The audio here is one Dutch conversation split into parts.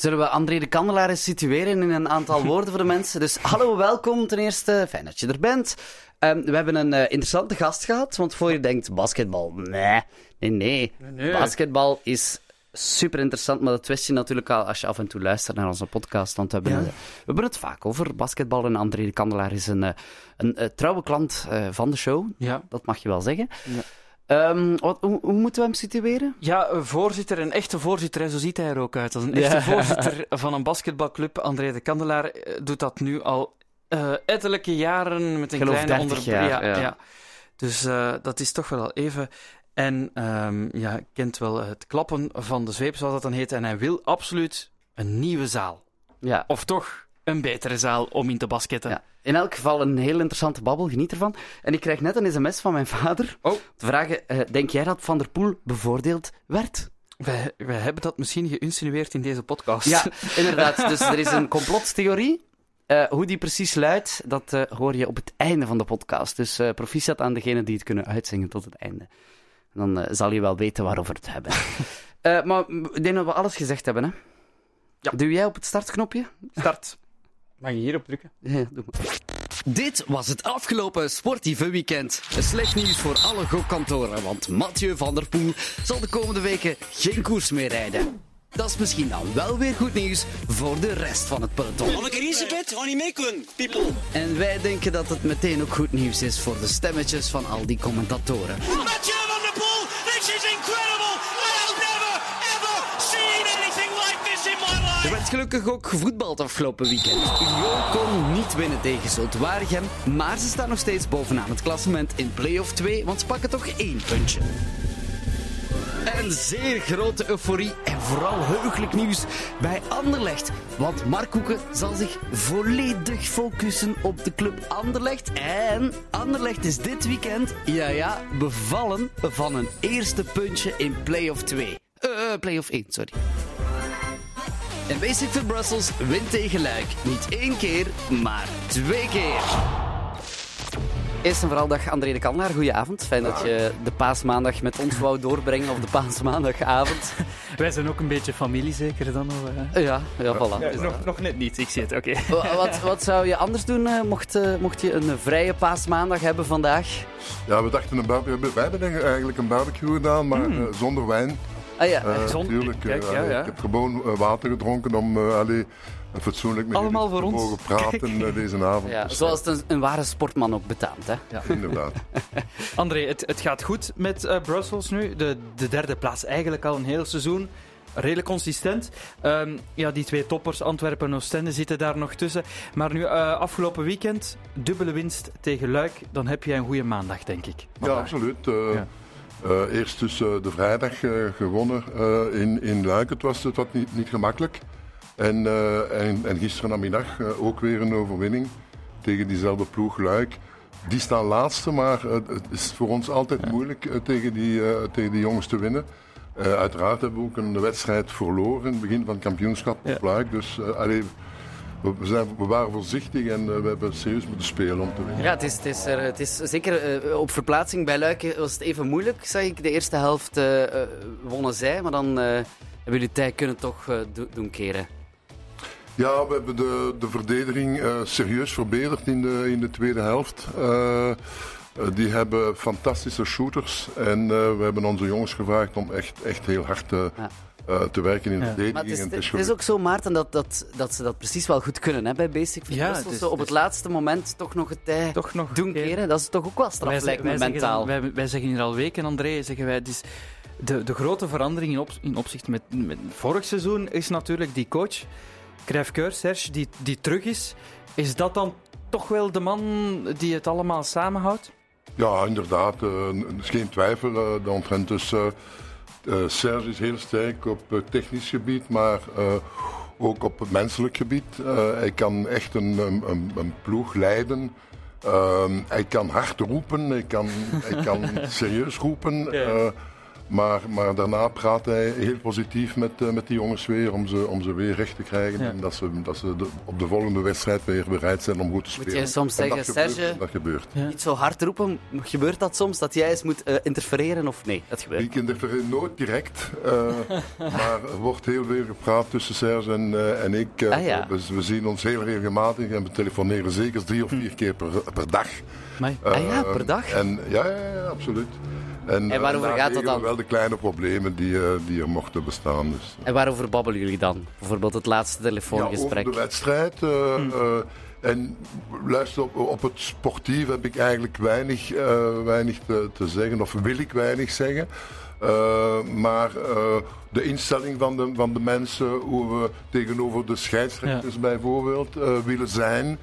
Zullen we André de Kandelaar eens situeren in een aantal woorden voor de mensen? Dus hallo, welkom ten eerste. Fijn dat je er bent. Ehm, we hebben een eh, interessante gast gehad, want voor je denkt, basketbal, nee, nee, nee. nee. Basketbal is super interessant, maar dat wist je natuurlijk al als je af en toe luistert naar onze podcast, want we hebben, Ja. we hebben het vaak over basketbal en André de Kandelaar is een, eh, een, eh, trouwe klant van de show. Ja. Dat mag je wel zeggen. Ja. Ehm, wat, hoe, hoe moeten we hem situeren? Ja, een voorzitter, een echte voorzitter, zo ziet hij er ook uit. Als een Ja. echte voorzitter van een basketbalclub, André de Kandelaar, eh, doet dat nu al eh ettelijke jaren met een geloof kleine 30 onderbreking. jaar, ja. Dus eh, dat is toch wel al even. En ehm, ja, kent wel het klappen van de zweep, zoals dat dan heet. En hij wil absoluut een nieuwe zaal. Ja. Of toch een betere zaal om in te basketten. Ja. In elk geval een heel interessante babbel, geniet ervan. En ik krijg net een sms van mijn vader. Oh. Te vragen, eh, denk jij dat Van der Poel bevoordeeld werd? Wij, wij hebben dat misschien geïnsinueerd in deze podcast. Ja, inderdaad. Dus er is een complottheorie. Eh, hoe die precies luidt, dat eh, hoor je op het einde van de podcast. Dus eh proficiat aan degenen die het kunnen uitzingen tot het einde. Dan eh, zal je wel weten waarover we het hebben. Eh, maar ik denk dat we alles gezegd hebben, hè? Ja. Doe jij op het startknopje? Start. Mag je hierop drukken? Ja, doe maar. Dit was het afgelopen sportieve weekend. Slecht nieuws voor alle gokkantoren, want Mathieu van der Poel zal de komende weken geen koers meer rijden. Dat is misschien dan wel weer goed nieuws voor de rest van het peloton. Anneke Elisabeth, ga niet mee kunnen, people. En wij denken dat het meteen ook goed nieuws is voor de stemmetjes van al die commentatoren. Mathieu Er werd gelukkig ook gevoetbald afgelopen weekend. Union kon niet winnen tegen Zulte Waregem, maar ze staan nog steeds bovenaan het klassement in play-off 2, want ze pakken toch één puntje. En zeer grote euforie en vooral heugelijk nieuws bij Anderlecht. Want Mark Hoeken zal zich volledig focussen op de club Anderlecht. En Anderlecht is dit weekend, ja ja, bevallen van een eerste puntje in play-off 2. Eh, eh, play-off 1, sorry. En Basic Fit Brussels wint tegen Luik. Niet één keer, maar twee keer. Eerst en vooral dag André de Kandelaar, goedenavond. Fijn dat je de paasmaandag met ons wou doorbrengen, of de paasmaandagavond. Wij zijn ook een beetje familie, zeker dan? Of, eh? Ja, ja, voilà. nog, nog net niet, ik zie het, oké. Wa- Wat, wat zou je anders doen eh, mocht, eh, mocht je een vrije paasmaandag hebben vandaag? Ja, we dachten een barbecue. Wij hebben eigenlijk een barbecue gedaan, maar Hmm. eh, zonder wijn. Ah ja, Eh, zonder- tuurlijk, eh, kijk, ja, ja. Ik heb gewoon eh, water gedronken om allee, fatsoenlijk met Allemaal voor te ons. mogen praten deze avond. ja, Dus, zoals het een, ware sportman ook betaamt. Hè? eh, Inderdaad. André, het, het gaat goed met Brussels nu. De, de derde plaats eigenlijk al een heel seizoen. Redelijk consistent. Ehm, ja, die twee toppers, Antwerpen en Oostende, zitten daar nog tussen. Maar nu, afgelopen weekend, dubbele winst tegen Luik. Dan heb je een goede maandag, denk ik. Ja, absoluut. Ja. Eh, eerst dus eh, de vrijdag eh, gewonnen in, in Luik. Het was, het was niet, niet gemakkelijk. En, en, en gisteren namiddag ook weer een overwinning tegen diezelfde ploeg Luik. Die staan laatste, maar het is voor ons altijd moeilijk tegen, die, tegen die jongens te winnen. Uiteraard hebben we ook een wedstrijd verloren in het begin van het kampioenschap Ja. op Luik. Dus allee, we, we zijn, we waren voorzichtig en eh, we hebben serieus moeten spelen om te winnen. Ja, het is, het is, er, het is zeker eh, op verplaatsing bij Luik was het even moeilijk, zag ik. De eerste helft eh, wonnen zij, maar dan hebben jullie tijd kunnen toch do- doen keren. Ja, we hebben de, de verdediging serieus verbeterd in de, in de tweede helft. Die hebben fantastische shooters. En we hebben onze jongens gevraagd om echt, echt heel hard te, Ja. Eh, te werken in de verdediging. Maar het is, En het is gelukt. ook zo, Maarten, dat, dat, dat ze dat precies wel goed kunnen hè, bij Basic Ja, het is- Zo op het het is- laatste moment toch nog het tij Toch nog doen keren. Dat is toch ook wel straf, Wij, lijkt me wij zeggen mentaal. dan- wij, wij zeggen hier al weken, André, zeggen wij, het is de, de grote verandering in, op, in opzicht met, met vorig seizoen is natuurlijk die coach, Crèvecoeur, Serge, die, die terug is. Is dat dan toch wel de man die het allemaal samenhoudt? Ja, inderdaad. eh, Er is geen twijfel eh, de omtrent. Dus, eh, Serge is heel sterk op technisch gebied, maar eh, ook op het menselijk gebied. Eh, hij kan echt een, een, een, ploeg leiden. Ehm, hij kan hard roepen, hij kan, hij kan serieus roepen. Ja. Eh, Maar, maar daarna praat hij heel positief met, uh, met die jongens weer om ze, om ze weer recht te krijgen. Ja. En dat ze, dat ze de, op de volgende wedstrijd weer bereid zijn om goed te spelen. Moet je soms En zeggen, dat gebeurt, Serge, dat gebeurt. Ja. niet zo hard roepen. Gebeurt dat soms, dat jij eens moet eh, interfereren of nee? Dat gebeurt. Ik interfereer nooit direct, eh, maar er wordt heel veel gepraat tussen Serge en, eh, en ik. Eh, Ah, ja. we, we zien ons heel regelmatig en we telefoneren zeker drie of vier keer per, per dag. Ah ja, Eh, per dag? En, ja, ja, ja, absoluut. En, En waarover eh, gaat dat dan? Wel de kleine problemen die, eh, die er mochten bestaan. Dus. En waarover babbelen jullie dan? Bijvoorbeeld het laatste Ja, telefoongesprek. over de wedstrijd. eh, eh, en luister, op, op het sportief heb ik eigenlijk weinig, eh, weinig te, te zeggen, of wil ik weinig zeggen. Eh, maar eh, de instelling van de, van de mensen, hoe we tegenover de scheidsrechters bijvoorbeeld eh, willen zijn.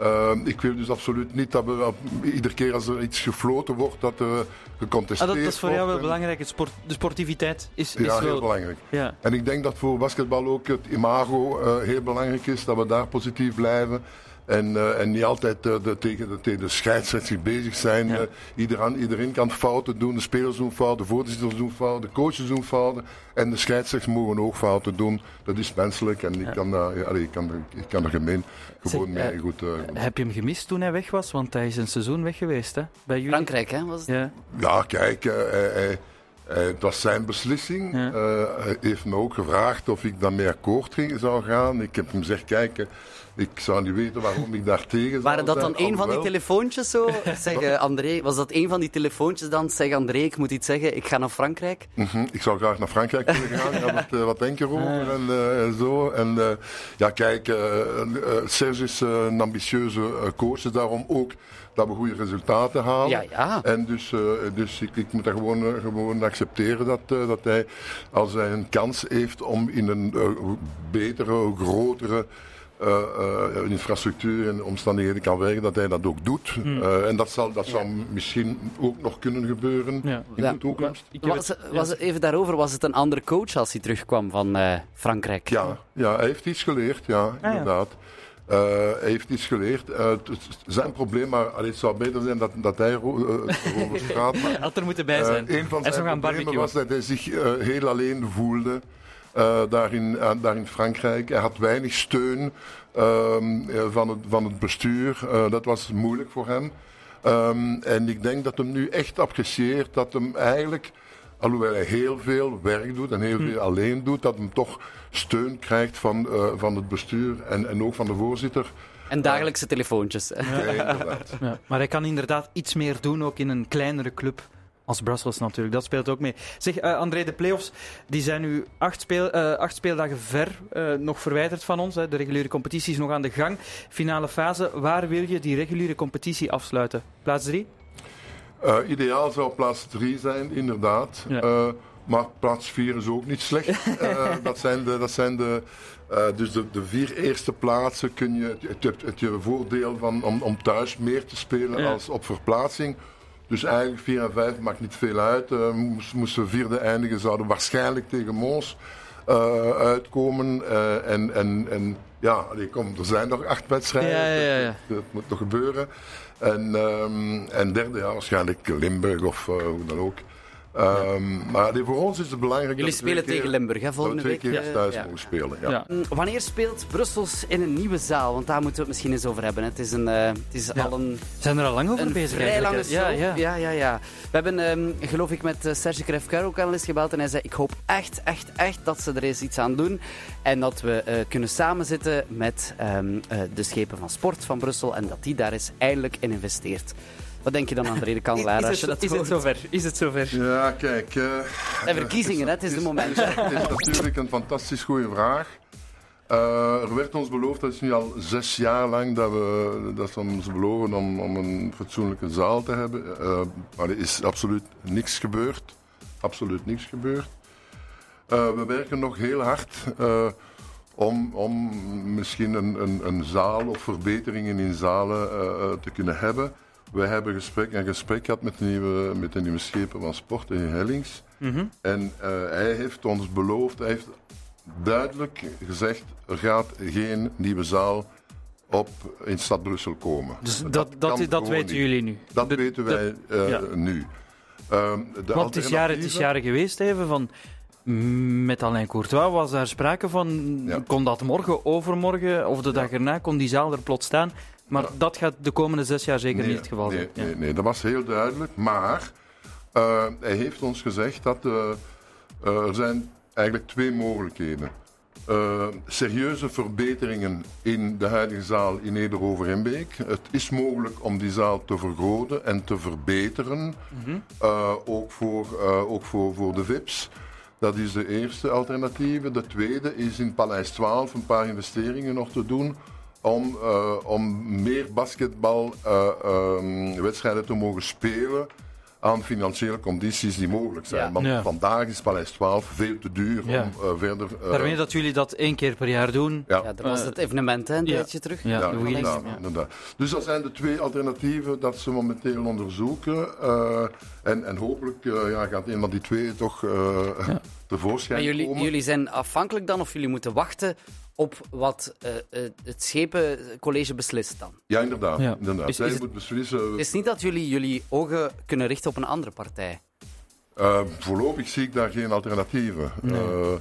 Eh, ik wil dus absoluut niet dat we iedere keer als er iets gefloten wordt, dat er Ah, gecontesteerd dat, dat is voor jou wel wordt. En- belangrijk. Het sport, de sportiviteit is, is Ja, heel wel... belangrijk. Ja. En ik denk dat voor basketbal ook het imago eh, heel belangrijk is, dat we daar positief blijven. En, eh, en niet altijd eh, de, tegen, de, tegen de scheidsrechter bezig zijn. Ja. Eh, iedereen, iedereen kan fouten doen. De spelers doen fouten, de voorzitters doen fouten, de coaches doen fouten. En de scheidsrechters mogen ook fouten doen. Dat is menselijk en ik, kan, daar- ja, allee, ik, kan, er- ik kan er gemeen gewoon Zeg, mee goed... eh, Heb je hem gemist toen hij weg was? Want hij is een seizoen weg geweest, hè? Bij jullie? Frankrijk, hè? Was het? Ja. Ja, kijk, eh, hij- hij- het was zijn beslissing. Ja. Eh, hij heeft me ook gevraagd of ik daarmee akkoord ging, zou gaan. Ik heb hem gezegd, kijk, ik zou niet weten waarom ik daar tegen Waren dat zijn. dan een van die telefoontjes zo? Zeg, eh, André, was dat een van die telefoontjes dan? Zeg André, ik moet iets zeggen, ik ga naar Frankrijk. mhm, Ik zou graag naar Frankrijk willen gaan. Ja, wat, eh, wat denk je erover? En, eh, en zo. En ja, kijk, Serge is een ambitieuze coach. Dus daarom ook dat we goede resultaten halen. Ja, ja. En dus, dus ik, ik moet dat gewoon, gewoon accepteren dat, dat hij, als hij een kans heeft om in een betere, grotere eh, eh, infrastructuur en omstandigheden kan werken, dat hij dat ook doet. Eh, en dat zal, dat zal misschien ook nog kunnen gebeuren Ja. in Ja. de toekomst. Was, het- was even daarover, was het een andere coach als hij terugkwam van eh, Frankrijk? Ja, ja, hij heeft iets geleerd, ja, ja. inderdaad. Eh, hij heeft iets geleerd. Zijn probleem, maar allee, het zou beter zijn dat, dat hij ro- eh, erover praat. Had er moeten bij zijn. een van zijn problemen was dat hij zich heel alleen voelde eh, daar, in, daar in Frankrijk. Hij had weinig steun ehm, eh, van, het, van het bestuur. Eh, dat was moeilijk voor hem. Ehm, en ik denk dat hem nu echt apprecieert dat hem eigenlijk, alhoewel hij heel veel werk doet en heel Hm. veel alleen doet, dat hem toch steun krijgt van, eh, van het bestuur en, en ook van de voorzitter. En dagelijkse telefoontjes. Ja, maar hij kan inderdaad iets meer doen, ook in een kleinere club. Als Brussels natuurlijk, dat speelt ook mee. Zeg, eh, André, de play-offs die zijn nu acht, speel, eh, acht speeldagen ver eh, nog verwijderd van ons. Hè. De reguliere competitie is nog aan de gang. Finale fase, waar wil je die reguliere competitie afsluiten? Plaats drie? Ideaal zou plaats 3 zijn, inderdaad. Ja. Maar plaats 4 is ook niet slecht. Dat zijn de. Dat zijn de dus de, de vier eerste plaatsen kun je. Het, het, het je voordeel van om, om thuis meer te spelen Ja. als op verplaatsing. Dus eigenlijk 4 en 5 maakt niet veel uit. Eh, moest- moesten we vierde eindigen, zouden we waarschijnlijk tegen Mons eh, uitkomen. Eh, en, en, en ja, allee, kom, er zijn nog acht wedstrijden. Ja, ja, ja. Dat, dat moet nog gebeuren. En, ehm, en derde, ja, waarschijnlijk Limburg of hoe dan ook. Ehm, maar voor ons is het belangrijk Jullie dat we twee spelen tegen keer- Limburg, hè, dat we volgende twee week. keer eh, thuis ja. mogen spelen. Ja. Ja. Mm, Wanneer speelt Brussels in een nieuwe zaal? Want daar moeten we het misschien eens over hebben. hè. Het is, een, eh, het is Ja. al een, Zijn er al lang over een bezig vrij lange show. Ja, ja. ja, ja, ja. We hebben, ehm, geloof ik, met eh, Serge Krefker ook al eens gebeld. En hij zei, ik hoop echt, echt, echt dat ze er eens iets aan doen. En dat we eh, kunnen samenzitten met ehm, eh, de schepen van sport van Brussel. En dat die daar eens eindelijk in investeert. Wat denk je dan, André de Kandelaar, als je dat is het zover? Is het zover? Ja, kijk. eh, En verkiezingen, hè, het is de moment. Het is natuurlijk een fantastisch goede vraag. Eh, er werd ons beloofd, dat is nu al zes jaar lang, dat, we, dat ze ons beloven om, om een fatsoenlijke zaal te hebben. Eh, maar er is absoluut niks gebeurd. Absoluut niks gebeurd. Eh, we werken nog heel hard eh, om, om misschien een, een, een zaal of verbeteringen in zalen eh, eh, te kunnen hebben. We hebben gesprek, een gesprek gehad met de nieuwe, met de nieuwe schepen van sport in Hellings. Mhm. En eh, hij heeft ons beloofd, hij heeft duidelijk gezegd, er gaat geen nieuwe zaal op in stad Brussel komen. Dus dat, dat, dat, weten niet. jullie nu? Dat De- weten de- wij eh, ja. nu. De Want het is, jaren, het is jaren geweest even van... mm, Met Alain Courtois was daar sprake van. Ja. Kon dat morgen, overmorgen of de dag erna, kon die zaal er plots staan. Maar dat gaat de komende zes jaar zeker Nee, niet het geval nee, zijn. Ja. Nee, nee, dat was heel duidelijk. Maar eh, hij heeft ons gezegd dat eh, eh, er zijn eigenlijk twee mogelijkheden. Serieuze verbeteringen in de huidige zaal in Nederover-Inbeek. Het is mogelijk om die zaal te vergroten en te verbeteren. Eh, ook voor, ook voor, voor de VIP's. Dat is de eerste alternatieve. De tweede is in Paleis 12 een paar investeringen nog te doen om, eh, om meer basketbalwedstrijden te mogen spelen aan financiële condities die mogelijk zijn. Ja. Want Ja. vandaag is Paleis 12 veel te duur Ja. om eh, verder... eh, Daarmee dat jullie dat één keer per jaar doen. ja. Ja, dat was Eh, het evenement, hè, een ja. tijdje terug. Ja, inderdaad, Ja. inderdaad. Dus dat zijn de twee alternatieven dat ze momenteel onderzoeken. eh, en, en hopelijk eh, ja, gaat een van die twee toch eh tevoorschijn Maar jullie, komen. jullie zijn afhankelijk dan, of jullie moeten wachten op wat eh, eh, het Schepencollege beslist dan? Ja, inderdaad. Ja. inderdaad. Is- Zij is het- moet beslissen. Het is niet dat jullie jullie ogen kunnen richten op een andere partij. Eh, voorlopig zie ik daar geen alternatieven. Eh,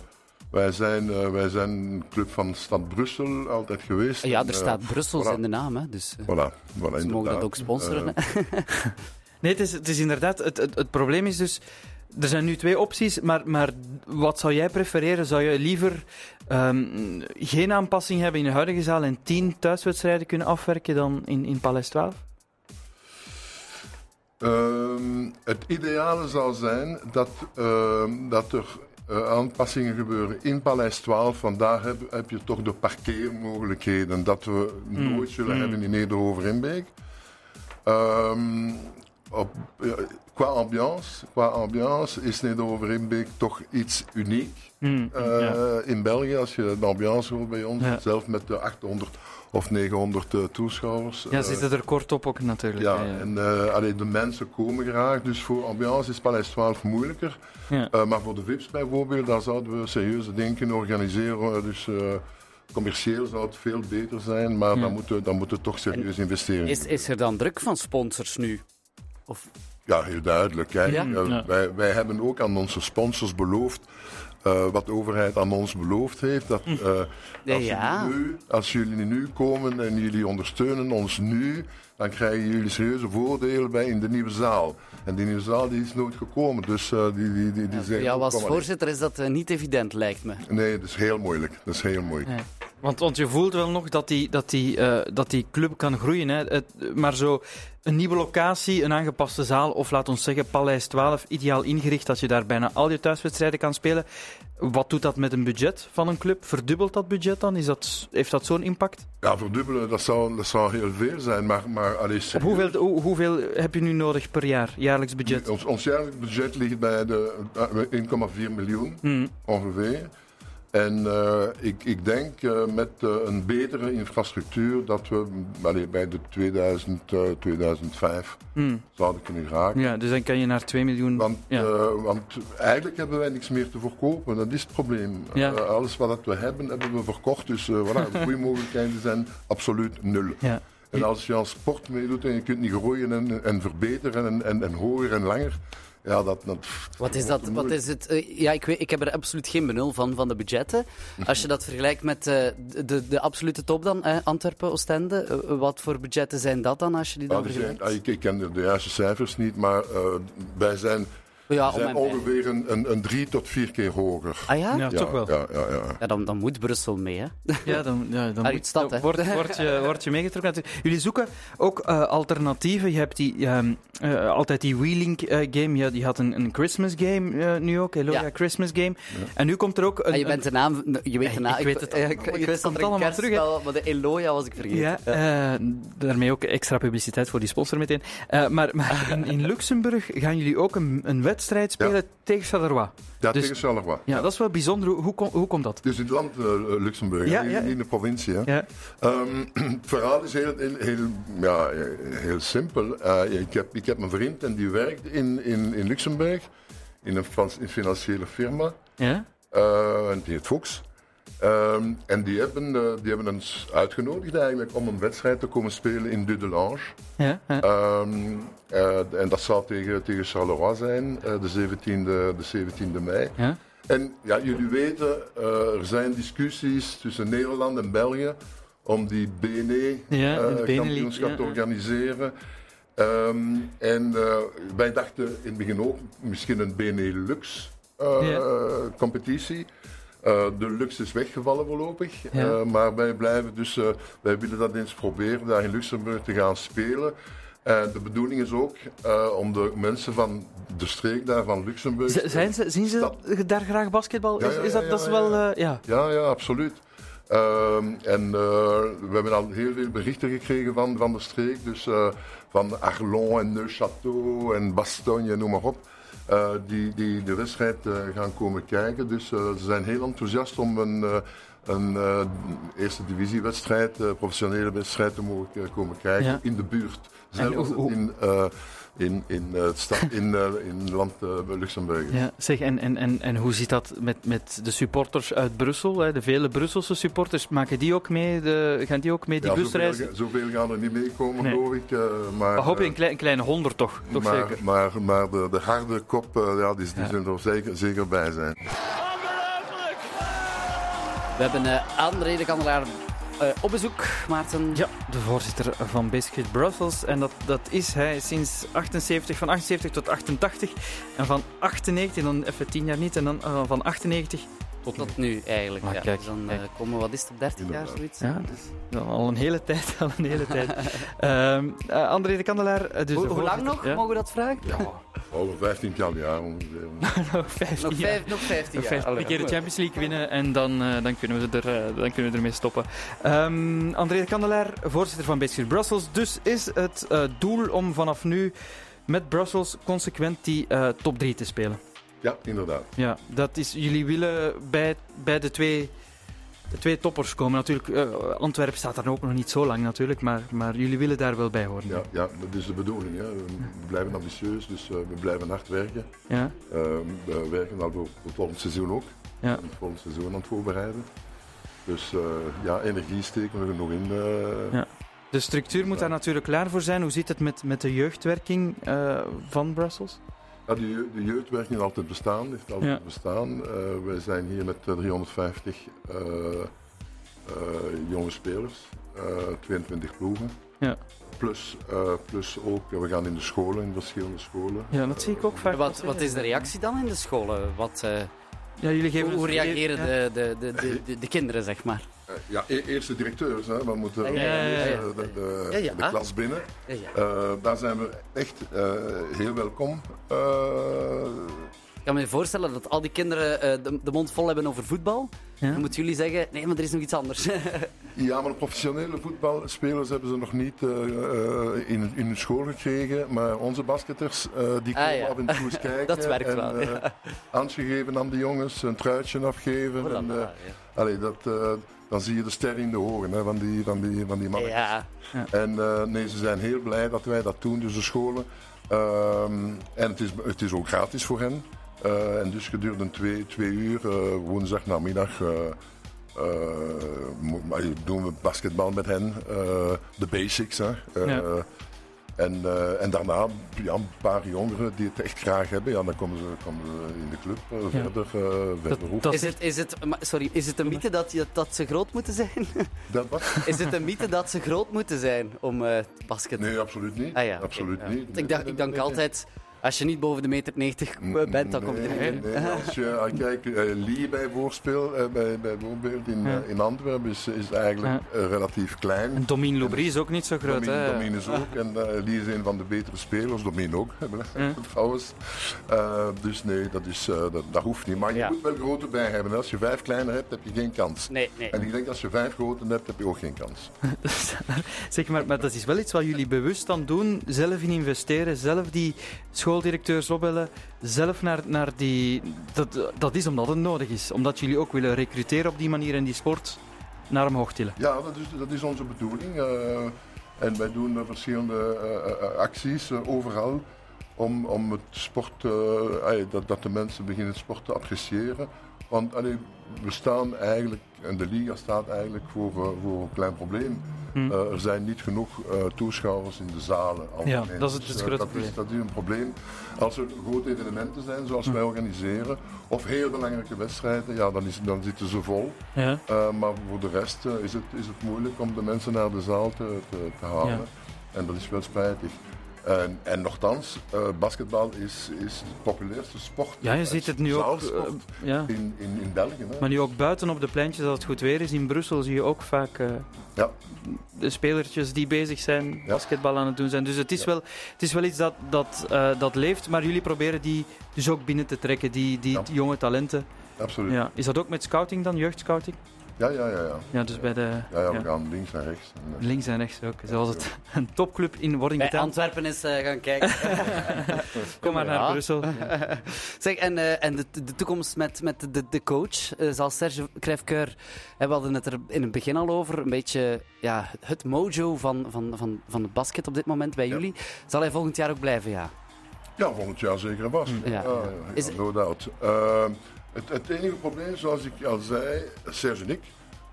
wij, zijn, wij zijn een club van Stad Brussel altijd geweest. Ja, En, er staat Brussels voilà. in de naam, hè, dus Voilà, voilà ze mogen dat ook sponsoren. Nee, het is, het is inderdaad... Het, het, het probleem is dus... Er zijn nu twee opties, maar, maar wat zou jij prefereren? Zou je liever ehm, geen aanpassing hebben in de huidige zaal en tien thuiswedstrijden kunnen afwerken dan in, in Paleis 12? Ehm, het ideale zou zijn dat, ehm, dat er eh, aanpassingen gebeuren in Paleis 12. Want daar heb, heb je toch de parkeermogelijkheden dat we nooit zullen Mm. hebben in Nederover-Inbeek. Ehm, op, ja, qua, ambiance, qua ambiance is Nederover-Inbeek toch iets uniek. Hmm, Eh, ja. In België, als je de ambiance hoort bij ons, Ja. zelf met de 800 of 900 eh, toeschouwers. ja, eh, zitten er kort op ook natuurlijk. ja, en eh, allee, de mensen komen graag, dus voor ambiance is Paleis 12 moeilijker. Ja. Eh, maar voor de VIP's bijvoorbeeld, daar zouden we serieuze dingen kunnen organiseren. Eh, Dus eh, commercieel zou het veel beter zijn, maar Ja. dan, moeten, dan moeten toch serieus investeringen. Is, is er dan druk van sponsors nu? Of, Ja, heel duidelijk. Hè. Ja? Ja, Ja. Wij, wij hebben ook aan onze sponsors beloofd, eh, wat de overheid aan ons beloofd heeft, dat eh, Ja, als, ja. jullie nu, als jullie nu komen en jullie ondersteunen ons nu, dan krijgen jullie serieuze voordelen bij in de nieuwe zaal. En die nieuwe zaal die is nooit gekomen, dus eh, die, die, die, jou als voorzitter is dat eh, niet evident, lijkt me. Nee, dat is heel moeilijk. Dat is heel moeilijk. Ja. Want, want je voelt wel nog dat die, dat die, eh, dat die club kan groeien. Hè. Het, maar zo een nieuwe locatie, een aangepaste zaal, of laat ons zeggen Paleis 12, ideaal ingericht dat je daar bijna al je thuiswedstrijden kan spelen. Wat doet dat met een budget van een club? Verdubbelt dat budget dan? Is dat, heeft dat zo'n impact? Ja, verdubbelen, dat zou, dat zou heel veel zijn, maar, maar hoeveel, hoe- hoeveel heb je nu nodig per jaar, jaarlijks budget? Ons, ons jaarlijks budget ligt bij de eh, 1,4 miljoen Hmm. ongeveer. En eh, ik, ik denk eh, met eh, een betere infrastructuur dat we bij de 2000, eh, 2005 Hmm. zouden kunnen geraken. Ja, dus dan kan je naar 2 miljoen. Want, ja. want eigenlijk hebben wij niks meer te verkopen. Dat is het probleem. Ja. Alles wat dat we hebben, hebben we verkocht. Dus voilà, de groeimogelijkheden zijn absoluut nul. ja. En als je aan sport meedoet en je kunt niet groeien en, en verbeteren en, en, en hoger en langer, ja, dat... dat Wat is dat? Wat is het? eh, ja, ik, weet, ik heb er absoluut geen benul van, van de budgetten. Als je dat vergelijkt met eh, de, de, de absolute top dan, eh, Antwerpen, Oostende, eh, wat voor budgetten zijn dat dan, als je die dan zijn- vergelijkt? ah, ik, ik ken de, de juiste cijfers niet, maar wij zijn, Ja, om zijn ongeveer een, een, een drie tot vier keer hoger. Ah ja? ja, Ja, toch wel. Ja, ja, ja. dan, dan moet Brussel mee, hè? Ja, dan, ja, dan, moet- stad, dan hè? wordt, wordt, je, wordt je meegetrokken. Jullie zoeken ook eh, alternatieven. Je hebt die, ehm, eh, altijd die Wheeling eh, game. Ja, die had een, een Christmas game nu ook. Eloia Ja. Christmas game. En nu komt er ook een... Ah, je bent de naam, je weet Ja, de naam. ik weet het al- ik, het ik er een allemaal terug, hè. kerstspel, maar de Eloia was ik vergeten. ja, eh, daarmee ook extra publiciteit voor die sponsor meteen. Eh, maar maar in, in Luxemburg gaan jullie ook een, een wedstrijd spelen tegen Charleroi. Ja, Dus- tegen Charleroi. Ja, dat is wel bijzonder. Hoe, hoe, hoe komt dat? Dus in het land eh, Luxemburg, Ja, niet, ja. niet in de provincie. Hè. Ja. Ehm, het verhaal is heel, heel, heel, ja, heel simpel. Eh, ik, heb, ik heb een vriend en die werkt in, in, in Luxemburg, in een, frans- in financiële firma. Ja? Eh, en die heet Fox. Ehm, en die hebben, eh, die hebben ons uitgenodigd eigenlijk om een wedstrijd te komen spelen in Dudelange. Ja, ja. Ehm, eh, en dat zal tegen, tegen Charleroi zijn, eh, de, 17e, de 17e mei. ja. En ja, jullie weten, er zijn discussies tussen Nederland en België om die BNE-kampioenschap ja, te organiseren. Ehm, en wij dachten in het begin ook misschien een Benelux-competitie. de Lux is weggevallen voorlopig, Ja. Eh, maar wij blijven dus, eh, wij willen dat eens proberen daar in Luxemburg te gaan spelen. En de bedoeling is ook eh, om de mensen van de streek daar van Luxemburg. Z- Zijn ze, zien ze Stad- daar graag basketbal? Ja, Is, ja, is dat, dat is wel... ja. eh, ja. Ja, ja, absoluut. Ehm, en eh, we hebben al heel veel berichten gekregen van, van de streek. Dus eh, van Arlon en Neuchâtel en Bastogne, noem maar op. eh, die, die de wedstrijd eh, gaan komen kijken. Dus eh, ze zijn heel enthousiast om een, een eerste divisiewedstrijd, professionele wedstrijd te mogen komen kijken Ja. in de buurt. Zelfs in, in, in, eh, het stad, in, eh, in land eh, Luxemburg. Ja, zeg, en, en, en, en hoe zit dat met, met de supporters uit Brussel? Hè? De vele Brusselse supporters, maken die ook mee? De, gaan die ook mee die Ja, busreis? zoveel, zoveel gaan er niet meekomen, Nee. geloof ik. eh, maar, We hopen eh, een, klein, een kleine honderd toch? Toch maar, zeker? Maar, maar de, de harde kop, ja, die, die Ja. zullen er zeker, zeker bij zijn. We hebben eh André de Kandelaar eh, op bezoek, Maarten. Ja, de voorzitter van Biscuit Brussels. En dat, dat is hij sinds 78, van 78 tot 88. En van 98, dan even 10 jaar niet, en dan eh, van 98 tot nu. Tot nu eigenlijk. Ah, ja. kijk, dus dan kijk. eh, komen we, wat is het, op 30 jaar zoiets? Ja, dus al een hele tijd. Al een hele tijd. Ehm eh, André de Kandelaar. eh, Dus Hoe, de hoe lang nog? Ja? Mogen we dat vragen? Ja, Over 15 jaar ongeveer. nog 15 Nog, jaar. nog 15 Nog jaar. 15 keer de Champions League winnen en dan, eh, dan, kunnen, we er, dan kunnen we ermee stoppen. Ehm André de Kandelaar, voorzitter van Basket Brussels. Dus is het eh, doel om vanaf nu met Brussels consequent die eh, top 3 te spelen. Ja, inderdaad. Ja, dat is, jullie willen bij, bij de, twee, de twee toppers komen. Natuurlijk, eh, Antwerpen staat daar ook nog niet zo lang natuurlijk, maar, maar jullie willen daar wel bij horen. Ja, ja, dat is de bedoeling. Hè. We blijven ambitieus, dus eh, we blijven hard werken. Ja? Eh, we werken al voor het volgende seizoen ook. Ja. Het volgende seizoen aan het voorbereiden. Dus eh, ja, energie steken we er nog in. Ja. De structuur moet daar natuurlijk klaar voor zijn. Hoe zit het met, met de jeugdwerking van Brussels? Ja, de, de jeugdwerking heeft altijd bestaan, heeft altijd Ja. bestaan. Eh, wij zijn hier met eh, 350 eh, eh, jonge spelers, eh, 22 ploegen. Ja. Plus, eh, plus ook, we gaan in de scholen, in verschillende scholen. Ja, dat zie ik ook vaak. Wat, wat is de reactie dan in de scholen? Wat, eh, Ja, jullie geven hoe, reageren de, de, de, de, de, de kinderen, zeg maar? Eh, ja, e- eerst de directeurs, hè. we moeten Ja, ja, ja, ja. de, de, de- Ja, ja. de klas binnen. Ja, ja. Eh, daar zijn we echt eh, heel welkom. Eh, kan me voorstellen dat al die kinderen eh, de, de mond vol hebben over voetbal. Ja. Dan moeten jullie zeggen, nee, maar er is nog iets anders. Ja, maar professionele voetbalspelers hebben ze nog niet eh, eh, in, in hun school gekregen. Maar onze basketters, eh, die Ah, komen ja. af en toe eens kijken. Dat werkt en, wel, ja. Handje geven aan de jongens, een truitje afgeven. en, eh, ja. allee, dat, eh, dan zie je de ster in de ogen hè, van die, van die, van die mannen. ja. En eh, nee, ze zijn heel blij dat wij dat doen, dus de scholen. Ehm, en het is, het is ook gratis voor hen. Eh, en dus gedurende twee, twee uur, eh, woensdag namiddag, eh, eh, doen we basketbal met hen. eh, De basics. Hè. Eh, Ja. en, eh, en daarna ja, een paar jongeren die het echt graag hebben, ja, dan komen ze, komen ze in de club Ja. verder, eh verder dat- Is het, is het, sorry, is het een mythe dat, je, dat ze groot moeten zijn? Dat wat? Is het een mythe dat ze groot moeten zijn om eh basket Nee, absoluut niet. Ah ja, absoluut ja. niet. Ik, dacht, ik denk altijd, als je niet boven de meter 90 bent, dan kom je er niet nee, in. nee, als je ah, kijkt, eh, Lee bij voorspel, eh, bij, bijvoorbeeld in, Ja. eh, in Antwerpen, is, is eigenlijk relatief klein. En Domine Loubry is ook niet zo groot. Domine, hè? Domine is ook. En Lee is een van de betere spelers. Domine ook, Ja. trouwens. Eh, dus nee, dat, is, eh, dat, dat hoeft niet. Maar je Ja. moet wel grote bij hebben. Als je vijf kleiner hebt, heb je geen kans. Nee, nee. En ik denk als je vijf grote hebt, heb je ook geen kans. Zeg maar, maar dat is wel iets wat jullie bewust aan doen. Zelf in investeren, zelf die schooldirecteurs opbellen. Zelf naar, naar die... Dat, dat is omdat het nodig is. Omdat jullie ook willen recruteren op die manier en die sport naar omhoog tillen. Ja, dat is, dat is onze bedoeling. eh, en wij doen eh, verschillende eh, acties overal om, om het sport, dat, dat de mensen beginnen sport te appreciëren. Want we staan eigenlijk, en de liga staat eigenlijk voor, eh, voor een klein probleem. Hm. Eh, er zijn niet genoeg eh, toeschouwers in de zalen. Ja, dat is het Dus, grote probleem. Dat is een probleem. Als er grote evenementen zijn, zoals Hm. wij organiseren, of heel belangrijke wedstrijden, ja, dan, is, dan zitten ze vol. Ja. Maar voor de rest is, het, is het moeilijk om de mensen naar de zaal te, te, te halen. Ja. En dat is wel spijtig. En, en nogthans, eh, basketbal is, is de populairste sport. ja, je ziet het nu ook. Eh, ja. in, in, in België. Hè? Maar nu ook buiten op de pleintjes, als het goed weer is in Brussel, zie je ook vaak eh, Ja. de spelertjes die bezig zijn, Ja. basketbal aan het doen zijn. Dus het is, wel, het is wel iets dat, dat, dat leeft, maar jullie proberen die dus ook binnen te trekken, die, die jonge talenten. Absoluut. Ja. Is dat ook met scouting dan, jeugdscouting? Ja, ja, ja. ja. Ja, dus bij de Ja, ja, we ja, gaan links en rechts. En, links en rechts ook. Zoals het een topclub in wording gedaan. Antwerpen is eh, gaan kijken. Kom maar naar Ja. Brussel. Zeg, en, eh, en de, de toekomst met, met de, de coach, eh, zal Serge Krijfkeur, we hadden het er in het begin al over, een beetje ja, het mojo van, van, van, van het basket op dit moment bij Ja. jullie. Zal hij volgend jaar ook blijven, ja? Ja, volgend jaar zeker en vast. Ja. Is- no doubt. Eh, het, het enige probleem, zoals ik al zei, Serge en ik,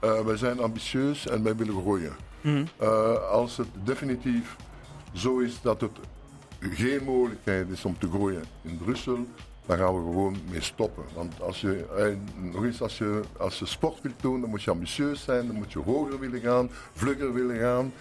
eh, wij zijn ambitieus en wij willen groeien. Mhm. Eh, als het definitief zo is dat het geen mogelijkheid is om te groeien in Brussel, dan gaan we gewoon mee stoppen. Want als je, eh, nog eens, als je, als je sport wilt doen, dan moet je ambitieus zijn, dan moet je hoger willen gaan, vlugger willen gaan.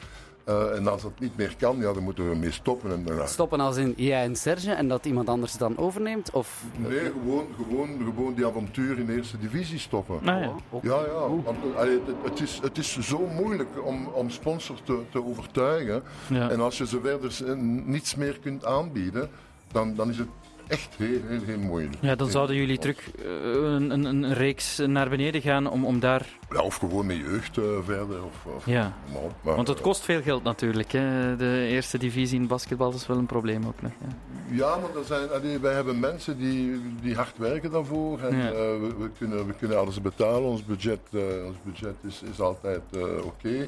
Eh, en als dat niet meer kan, ja, dan moeten we mee stoppen. En dan, Stoppen als in jij en Serge en dat iemand anders het dan overneemt? Of... Nee, gewoon, gewoon, gewoon die avontuur in de eerste divisie stoppen. Nou ja. Ook- Ja, ja. Want, allee, het, het is, het is zo moeilijk om, om sponsors te, te overtuigen. Ja. En als je ze verder niets meer kunt aanbieden, dan, dan is het echt heel, heel, heel moeilijk. Ja, dan zouden jullie terug eh, een, een, een reeks naar beneden gaan om, om daar... Ja, of gewoon met jeugd eh, verder. Of, of, Ja, maar, maar, want het kost veel geld natuurlijk. Hè. De eerste divisie in basketbal is wel een probleem ook nog. Ja. Ja, maar er zijn, allee, wij hebben mensen die, die hard werken daarvoor. En Ja. eh, we, we, kunnen, we kunnen alles betalen. Ons budget, eh, ons budget is, is altijd eh, oké.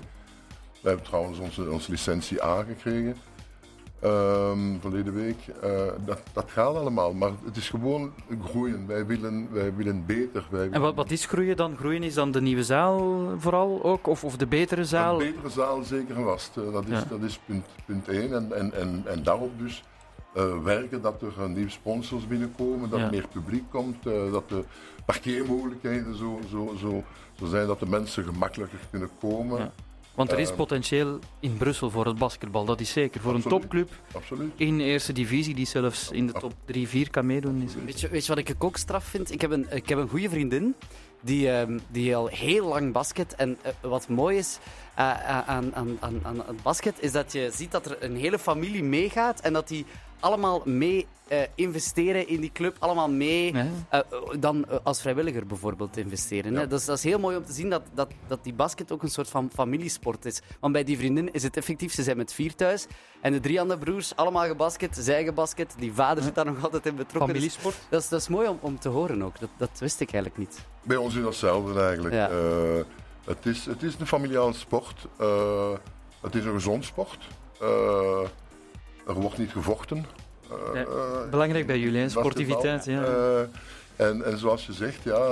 We hebben trouwens onze, onze licentie aangekregen. Ehm verleden week. Eh, dat, dat gaat allemaal, maar het is gewoon groeien. Wij willen, wij willen beter. Wij En wat, wat is groeien dan? Groeien is dan de nieuwe zaal vooral ook? Of, of de betere zaal? Een betere zaal zeker en vast. Eh, dat is, Ja. dat is punt, punt één. En, en, en, en daarop dus eh, werken dat er nieuwe sponsors binnenkomen, dat Ja. er meer publiek komt, dat de parkeermogelijkheden zo, zo, zo, zo zijn dat de mensen gemakkelijker kunnen komen. Ja. Want er is Eh, potentieel in Brussel voor het basketbal, dat is zeker. Voor een topclub Absoluut. in de eerste divisie die zelfs in de top 3, 4 kan meedoen. Is. Weet je, weet je wat ik ook straf vind? Ik heb een, ik heb een goede vriendin die, ehm, die al heel lang basket. En eh, wat mooi is eh, aan, aan, aan, aan het basket, is dat je ziet dat er een hele familie meegaat en dat die allemaal mee eh, investeren in die club, allemaal mee. Eh, dan eh, als vrijwilliger bijvoorbeeld investeren. Hè? Ja. Dat, is, dat is heel mooi om te zien dat, dat, dat die basket ook een soort van familiesport is. Want bij die vriendin is het effectief, ze zijn met vier thuis. En de drie andere broers, allemaal gebasket, zij gebasket. Die vader zit daar nog altijd in betrokken. Dus Familiesport. dat is, dat is mooi om, om te horen ook. Dat, dat wist ik eigenlijk niet. Bij ons is datzelfde eigenlijk. Ja. Eh, het, is, het is een familiale sport. Eh, het is een gezond sport. Eh, er wordt niet gevochten. Eh, Ja. eh, Belangrijk bij jullie, hè? sportiviteit. Ja. Eh, en, en zoals je zegt, ja,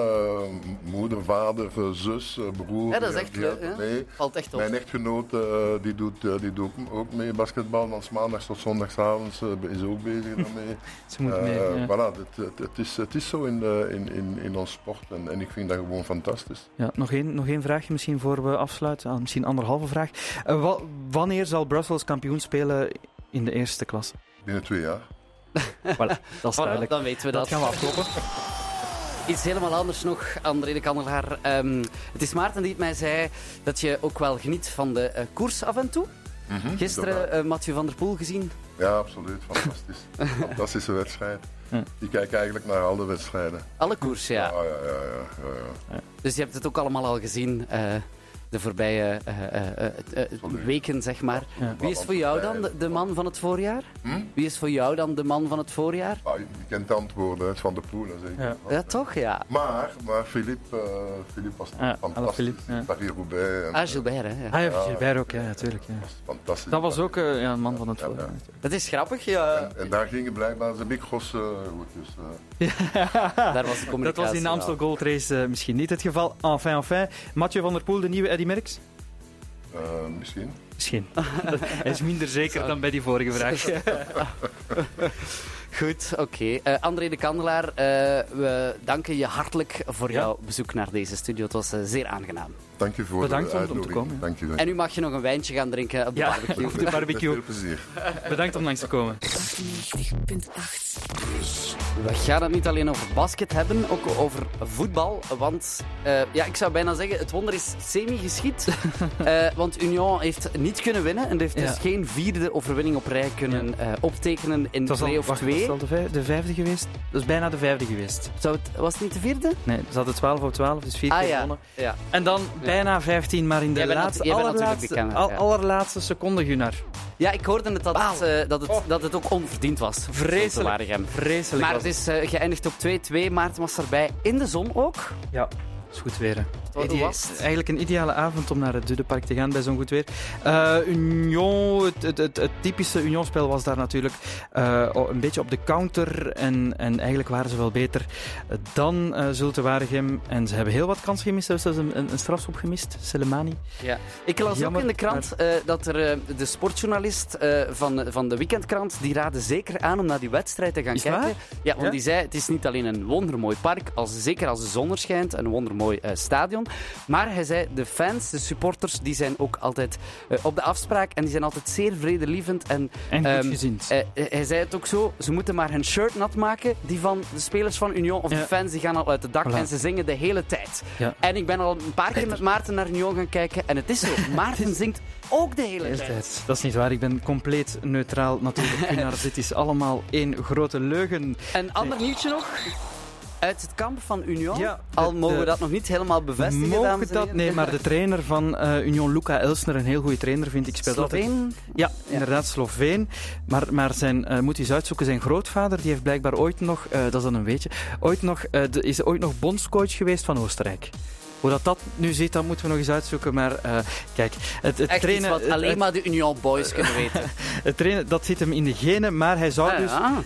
moeder, vader, zus, broer. Ja, dat is echt leuk, mee. Valt echt op. Mijn echtgenoot eh, die doet, die doet ook mee basketbal. Van maandags tot zondagsavonds is ook bezig daarmee. Ze moet mee. ja. voilà, het, het, het is, het is zo in, de, in, in, in ons sport en, en ik vind dat gewoon fantastisch. Ja, nog, één, nog één vraagje misschien voor we afsluiten. Ah, misschien anderhalve vraag. Wa- wanneer zal Brussels kampioen spelen in de eerste klasse? Binnen twee jaar. Voilà, dat is duidelijk. Dan weten we dat. Dat gaan we afkloppen. Iets helemaal anders nog, André de Kandelaar. Ehm, het is Maarten die het mij zei dat je ook wel geniet van de eh, koers af en toe. Gisteren eh Mathieu van der Poel gezien. Ja, absoluut. Fantastisch. Fantastische wedstrijd. Ik kijk eigenlijk naar alle wedstrijden. Alle koers, ja. Ja, ja, ja. ja, ja, ja. Dus je hebt het ook allemaal al gezien. eh, de voorbije eh, eh, eh, eh, weken, zeg maar. Ja. Wie is voor jou dan de, de man van het voorjaar? Hm? Wie is voor jou dan de man van het voorjaar? Ah, je kent de antwoorden uit Van de Poelen, zeker. Ja. Ja, toch? Ja. Maar, maar Philippe, eh, Philippe was fantastisch. Paris-Roubaix. Ah, Gilbert, hè. ja. Ah ja, Gilbert ook, ja, natuurlijk. Ja. Fantastisch. Dat was ook eh, ja, een man van het Ja, voorjaar. ja. Dat is grappig, ja. En, en daar gingen blijkbaar de micro's eh, goed. Dus, eh, Daar was de Dat communicatie. was in de Amstel Gold Race eh, misschien niet het geval. Enfin, enfin. Mathieu van der Poel, de nieuwe Eddy Merckx? eh, misschien. Misschien. Hij is minder zeker dan bij die vorige vraag. Goed, oké. Eh, André de Kandelaar, eh, we danken je hartelijk voor Ja. jouw bezoek naar deze studio. Het was eh, zeer aangenaam. Dank je voor Bedankt de om- om te komen. Dank je. dank En nu mag je nog een wijntje gaan drinken op de Ja. barbecue. op de barbecue. Met veel plezier. Bedankt om langs te komen. 98.8. We gaan het niet alleen over basket hebben, ook over voetbal. Want eh, ja, ik zou bijna zeggen, het wonder is semi-geschied. Eh, want Union heeft niet kunnen winnen en heeft dus geen vierde overwinning op rij kunnen eh, optekenen in was al, wacht, was 2. het al de, vijf- de vijfde geweest? Dat is bijna de vijfde geweest. Zou het, was het niet de vierde? Nee, ze hadden 12 op 12, dus vier Ah keer ja. gewonnen. ja. En dan bijna 15, maar in de laatste, allerlaatste, al- ja. allerlaatste seconde, Gunnar. Ja, ik hoorde het dat, het, eh, dat, het, Oh. dat het ook onverdiend was. Vreselijk. Vreselijk Maar was het is eh, geëindigd op 2-2. Maarten was erbij in de zon ook. Ja, is goed weer. hè. Idee- was het? Eigenlijk een ideale avond om naar het Dudepark te gaan bij zo'n goed weer. Eh, Union, het, het, het, het typische Union-spel was daar natuurlijk eh, een beetje op de counter. En, en eigenlijk waren ze wel beter dan eh Zulte Waregem. En ze hebben heel wat kansen gemist. Ze hebben zelfs een, een, een strafschop gemist, Selemani. Ja. Ik las Jammer, ook in de krant dat er de sportjournalist van, van de weekendkrant, die raadde zeker aan om naar die wedstrijd te gaan Is kijken. waar? Ja, want Ja? die zei, het is niet alleen een wondermooi park, als, zeker als de zon er schijnt, een wondermooi eh, Maar hij zei, de fans, de supporters, die zijn ook altijd eh, op de afspraak en die zijn altijd zeer vredelievend. En En Ehm, eh, eh, hij zei het ook zo, ze moeten maar hun shirt nat maken, die van de spelers van Union, of Ja. de fans, die gaan al uit de dak Voilà. en ze zingen de hele tijd. Ja. En ik ben al een paar keer met Maarten naar Union gaan kijken en het is zo, Maarten zingt ook de hele tijd. tijd. Dat is niet waar. Ik ben compleet neutraal natuurlijk. Dit is allemaal één grote leugen. Een ander nieuwtje nog. Uit het kamp van Union. Ja, Al de- mogen we dat nog niet helemaal bevestigen, Mogen dat? Nee, maar de trainer van eh, Union, Luca Elsner, een heel goede trainer vind ik. Speelt altijd Sloveen. Ja, inderdaad, Sloveen. Maar, maar zijn, eh, moet hij eens uitzoeken, zijn grootvader, die heeft blijkbaar ooit nog, eh, dat is dan een weetje, ooit nog, de- is ooit nog bondscoach geweest van Oostenrijk. Hoe dat, dat nu zit, dat moeten we nog eens uitzoeken. Maar eh, kijk, het, het Echt trainen, wat alleen het- maar de Union boys kunnen weten. het trainen, dat zit hem in de genen. Maar hij zou Ah,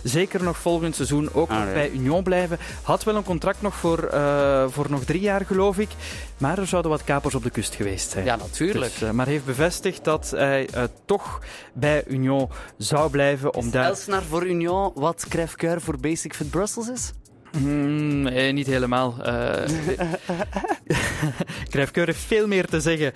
dus zeker nog volgend seizoen ook Ah, nog ja. bij Union blijven. Had wel een contract nog voor, eh, voor nog drie jaar, geloof ik. Maar er zouden wat kapers op de kust geweest zijn. Ja, natuurlijk. Dus, eh, maar heeft bevestigd dat hij toch bij Union zou blijven om daar... Elsnar voor Union, wat Crèvecoeur voor Basic Fit Brussels is? Hmm, nee, niet helemaal. Uh, Crèvecoeur heeft veel meer te zeggen,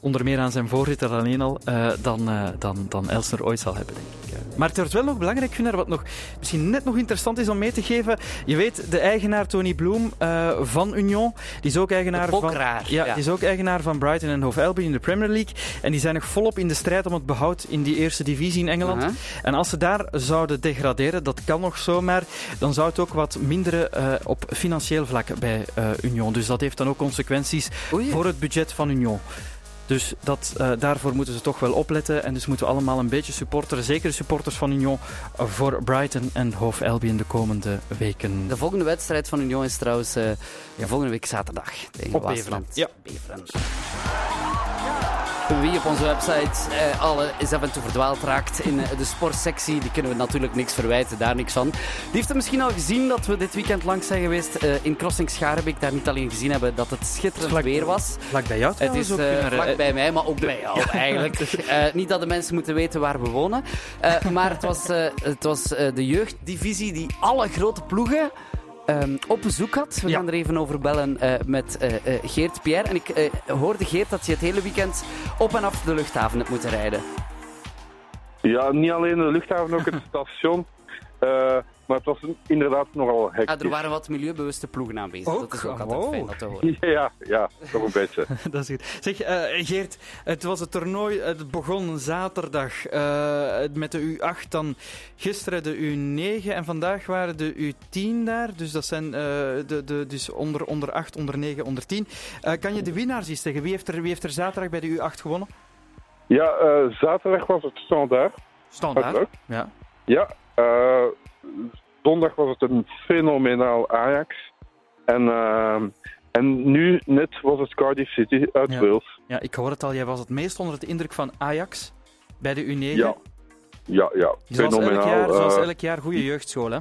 onder meer aan zijn voorzitter alleen al, eh, dan, eh, dan, dan Elsner ooit zal hebben, denk ik. Eh, Maar het wordt wel nog belangrijk, Gunnar, wat nog, misschien net nog interessant is om mee te geven. Je weet, de eigenaar Tony Bloom eh, van Union, die is ook eigenaar van... Ja, ja. die is ook eigenaar van Brighton en Hove Albion in de Premier League. En die zijn nog volop in de strijd om het behoud in die eerste divisie in Engeland. Aha. En als ze daar zouden degraderen, dat kan nog zomaar, dan zou het ook wat eh, op financieel vlak bij eh, Union. Dus dat heeft dan ook consequenties Oei. voor het budget van Union. Dus dat, eh, daarvoor moeten ze toch wel opletten. En dus moeten we allemaal een beetje supporteren, zeker supporters van Union, voor Brighton en Hove Albion de komende weken. De volgende wedstrijd van Union is trouwens eh, volgende week zaterdag tegen Op Waasland. Beveren. Beveren. Wie op onze website eh, alle is af en toe verdwaald raakt in eh, de sportsectie, die kunnen we natuurlijk niks verwijten, daar niks van. Die heeft het misschien al gezien dat we dit weekend langs zijn geweest eh, in Crossing Scharenbeek. Daar niet alleen gezien hebben dat het schitterend Vlak- weer was. Vlak bij jou Het is ook, eh, vlak bij mij, maar ook bij jou eigenlijk. Eh, niet dat de mensen moeten weten waar we wonen. Maar het was, het was de jeugddivisie die alle grote ploegen ehm, op bezoek had. We Ja. gaan er even over bellen eh, met eh, eh, Geert Pierre. En ik hoorde Geert dat je het hele weekend op en af de luchthaven hebt moeten rijden. Ja, niet alleen de luchthaven, ook het station. Maar het was inderdaad nogal hectisch. Ah, er waren wat milieubewuste ploegen aanwezig. Ook? Dat is ook altijd Wow. fijn dat te horen. Ja, ja, toch een beetje. Dat is goed. Zeg, eh, Geert, het was het toernooi, het begon zaterdag eh, met de U8, dan gisteren de U9 en vandaag waren de U10 daar. Dus dat zijn eh, de, de, dus onder, onder 8, onder 9, onder 10. Eh, kan je de winnaars eens zeggen? Wie heeft er, wie heeft er zaterdag bij de U8 gewonnen? Ja, eh, zaterdag was het standaard. Standaard. Ja. Ja, zondag was het een fenomenaal Ajax. En, eh, en nu net was het Cardiff City uit Ja. Wales. ja, ik hoor het al. Jij was het meest onder de indruk van Ajax bij de U9. Ja, ja, ja. Zoals elk fenomenaal. jaar, zoals eh, elk jaar, goede jeugdschool, hè?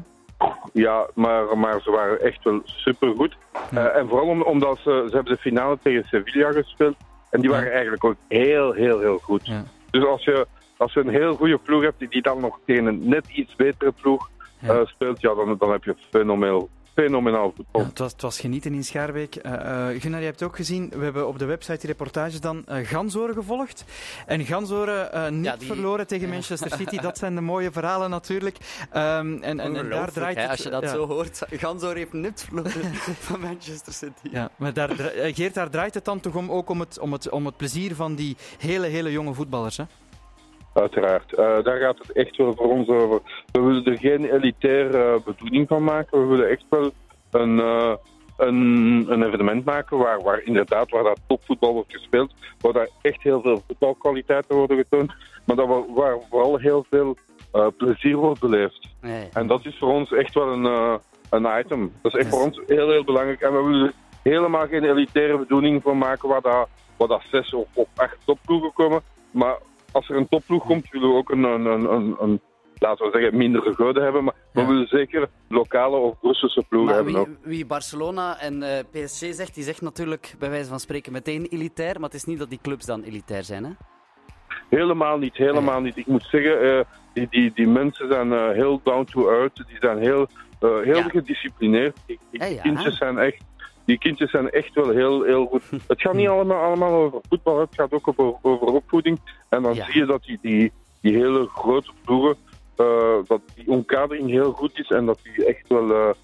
Ja, maar, maar ze waren echt wel supergoed. Ja. Eh, en vooral om- omdat ze, ze hebben de finale tegen Sevilla gespeeld. En die Ja. waren eigenlijk ook heel, heel, heel goed. Ja. Dus als je, als je een heel goede ploeg hebt die- die dan nog tegen een net iets betere ploeg Ja. eh, speelt, ja, dan, dan heb je fenomenaal, fenomenaal voetbal. Ja, het, was, het was genieten in Schaarbeek. Eh eh, Gunnar, je hebt het ook gezien. We hebben op de website die reportages dan eh Gansoren gevolgd. En Gansoren eh, niet Ja, die- verloren tegen Manchester City. Dat zijn de mooie verhalen natuurlijk. Ehm, en, en, en daar draait hè, het... als je dat ja. zo hoort. Gansoor heeft nipt verloren van Manchester City. Ja, maar daar, Geert, daar draait het dan toch om, ook om het, om, het, om het plezier van die hele, hele jonge voetballers. Hè? Uiteraard. Eh, daar gaat het echt wel voor ons over. We willen er geen elitaire eh, bedoeling van maken. We willen echt wel een, eh, een, een evenement maken waar, waar inderdaad waar dat topvoetbal wordt gespeeld. Waar daar echt heel veel voetbalkwaliteiten worden getoond. Maar dat we, waar vooral heel veel plezier wordt beleefd. Nee. En dat is voor ons echt wel een, een item. Dat is echt voor ons heel, heel belangrijk. En we willen er helemaal geen elitaire bedoeling van maken waar dat, waar dat zes of, of acht topploegen komen. Maar als er een topploeg komt, willen we ook een, een, een, een, een laten we zeggen, mindere goden hebben. Maar we willen zeker lokale of Brusselse ploegen Maar hebben ook. wie, wie Barcelona en eh, PSG zegt, die zegt natuurlijk bij wijze van spreken meteen elitair. Maar het is niet dat die clubs dan elitair zijn, hè? Helemaal niet, helemaal niet. Ik moet zeggen, eh, die, die, die mensen zijn eh, heel down to earth. Die zijn heel, eh, heel Ja. gedisciplineerd. Die, die ja. kindjes zijn echt... Die kindjes zijn echt wel heel, heel goed. Het gaat niet allemaal, allemaal over voetbal, het gaat ook over, over opvoeding. En dan Ja. zie je dat die, die, die hele grote ploegen, dat die omkadering heel goed is en dat die echt wel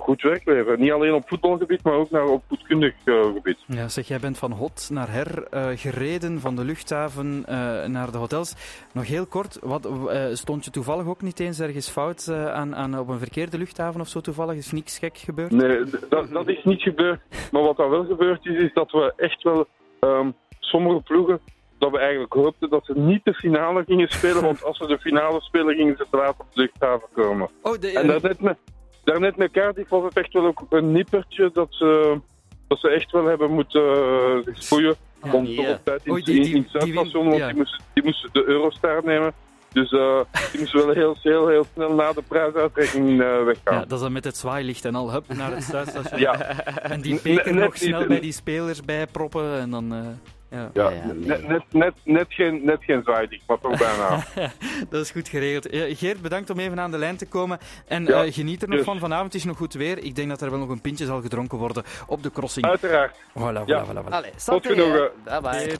goed werk leveren. Niet alleen op voetbalgebied, maar ook naar opvoedkundig eh, gebied. Ja, zeg, jij bent van hot naar her eh, gereden, van de luchthaven eh, naar de hotels. Nog heel kort, wat, eh, stond je toevallig ook niet eens ergens fout eh, aan, aan, op een verkeerde luchthaven of zo toevallig? Is niks gek gebeurd? Nee, dat, dat is niet gebeurd. Maar wat er wel gebeurd is, is dat we echt wel ehm, sommige ploegen, dat we eigenlijk hoopten dat ze niet de finale gingen spelen. Want als ze de finale spelen, gingen ze te laat op de luchthaven komen. Oh, de, En daarnet met, daarnet met Cardiff was het echt wel ook een nippertje dat ze, dat ze echt wel hebben moeten uh, spoeien. Ja. om toch op tijd in, Oei, die- die- in, het die Zuidstation, want ja. die, moesten, die moesten de Eurostar nemen. Dus eh, die moesten wel heel, heel, heel snel na de prijsuitreiking eh, weggaan. ja, dat is dan met het zwaailicht en al, hup, naar het stuitstation. Ja, En die beker nog snel bij die spelers bijproppen en dan... eh, ja. Ja, Ja, ja, nee. net, net, net, net geen, net geen zwaaidicht, maar toch bijna. Dat is goed geregeld. Ja, Geert, bedankt om even aan de lijn te komen. En Ja, eh, geniet er nog dus. van. Vanavond is nog goed weer. Ik denk dat er wel nog een pintje zal gedronken worden op de crossing. Uiteraard. Voilà, voilà, Ja. voilà, voilà. Allee, Tot genoegen. Bye bye.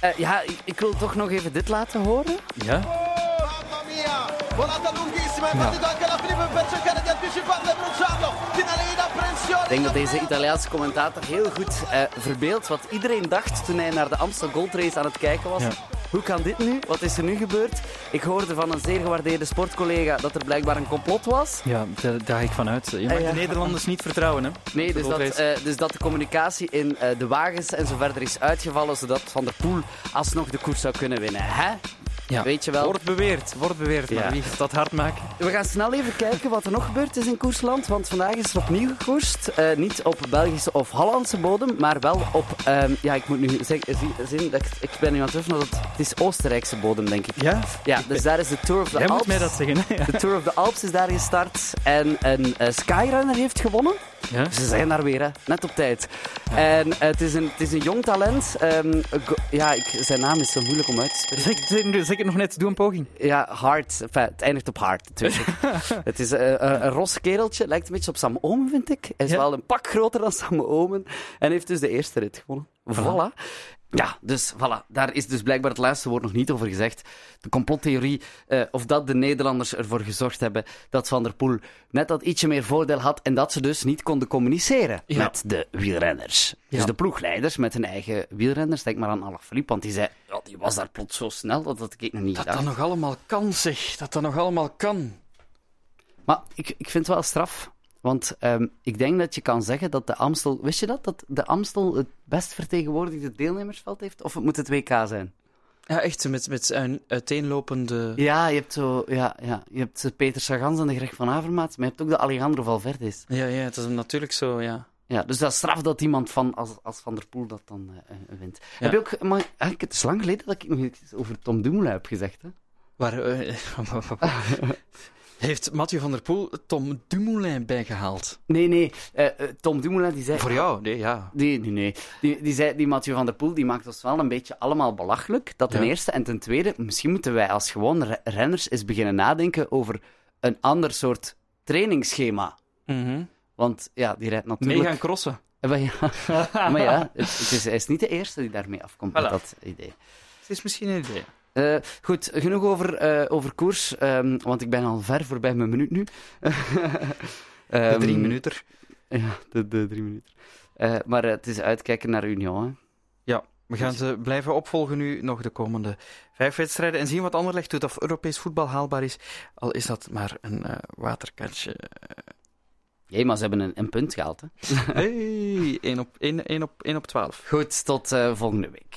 Eh, ja, ik, ik wil toch nog even dit laten horen. Ja? Mamma mia! Volata lunghissima, è partito anche la Filippo per cercare di anticiparla e bruciarlo. Finalina, pressione. Ik denk dat deze Italiaanse commentator heel goed eh, verbeeldt wat iedereen dacht toen hij naar de Amstel Gold Race aan het kijken was. Ja. Hoe kan dit nu? Wat is er nu gebeurd? Ik hoorde van een zeer gewaardeerde sportcollega dat er blijkbaar een complot was. Ja, daar daar ga ik vanuit. Je mag Eh, ja. de Nederlanders niet vertrouwen, hè? Nee, dus dat, eh, dus dat de communicatie in eh, de wagens en zo verder is uitgevallen, zodat Van der Poel alsnog de koers zou kunnen winnen. Hè? Ja. Weet je wel? Wordt beweerd, wordt beweerd. Ja. Maar wie gaat dat hard maken? We gaan snel even kijken wat er nog gebeurd is in koersland. Want vandaag is er opnieuw gekoerst. Eh, niet op Belgische of Hollandse bodem, maar wel op... ehm, ja, ik moet nu zien dat ik, ik ben nu aan het twijfelen dat het, is Oostenrijkse bodem, denk ik. Ja? Ja, dus daar is de Tour of the Jij moet Alps. mij dat zeggen, hè? De Tour of the Alps is daar gestart. En een eh, Skyrunner heeft gewonnen. Ja? Ze zijn daar weer, hè. net op tijd. En eh, het, is een, het is een jong talent. Ehm, ja, ik, zijn naam is zo moeilijk om uit te spreken. Zeg, zeg, zeg het nog net, doe een poging. Ja, Hart. Enfin, het eindigt op Hart, natuurlijk. het is eh, een, een ros kereltje. Lijkt een beetje op Sam Omen, vind ik. Hij is Ja. wel een pak groter dan Sam Omen. En heeft dus de eerste rit gewonnen. Voilà. Ja, dus voilà. Daar is dus blijkbaar het laatste woord nog niet over gezegd. De complottheorie, eh, of dat de Nederlanders ervoor gezorgd hebben dat Van der Poel net dat ietsje meer voordeel had en dat ze dus niet konden communiceren Ja. met de wielrenners. Ja. Dus de ploegleiders met hun eigen wielrenners. Denk maar aan Alaphilippe, want die zei, ja, die was daar plots zo snel, dat had ik nog niet Dat dat nog allemaal kan, zeg. Dat dat nog allemaal kan. Maar ik, ik vind het wel straf. Want ehm, ik denk dat je kan zeggen dat de Amstel... Wist je dat? Dat de Amstel het best vertegenwoordigde deelnemersveld heeft? Of het moet het WK zijn? Ja, echt, met, met een uiteenlopende... Ja, je hebt zo... Ja, ja. Je hebt Peter Sagans en de Greg van Avermaat, maar je hebt ook de Alejandro Valverde's. Ja, ja, het is natuurlijk zo, ja. Ja, dus dat is straf dat iemand van, als, als Van der Poel dat dan eh, eh, wint. Heb je ook... Maar, eigenlijk, het is lang geleden dat ik nog iets over Tom Dumoulin heb gezegd, hè? Waar, eh, heeft Mathieu van der Poel Tom Dumoulin bijgehaald? Nee, nee. eh, eh, Tom Dumoulin, die zei... Voor jou? Nee, ja. Nee, nee, nee. Die, die, zei, die Mathieu van der Poel die maakt ons wel een beetje allemaal belachelijk. Dat ten Ja. eerste. En ten tweede, misschien moeten wij als gewoon re- renners eens beginnen nadenken over een ander soort trainingsschema. Want ja, die rijdt Mee natuurlijk... gaan crossen. Eh, maar ja, maar ja het, het is, hij is niet de eerste die daarmee afkomt met Voilà. dat idee. Het is misschien een idee. Eh, goed, genoeg over, eh, over koers, ehm, want ik ben al ver voorbij mijn minuut nu. De Ehm, drie minuten. Ja, de, de drie minuten. Eh, maar het is uitkijken naar Union. Hè. Ja, we gaan ze blijven opvolgen nu nog de komende vijf wedstrijden en zien wat Anderlecht doet of Europees voetbal haalbaar is. Al is dat maar een eh waterkantje. Jee, maar ze hebben een, een punt gehaald. Hè. Hey, 1 op, één- één op, één op 12. Goed, tot volgende week.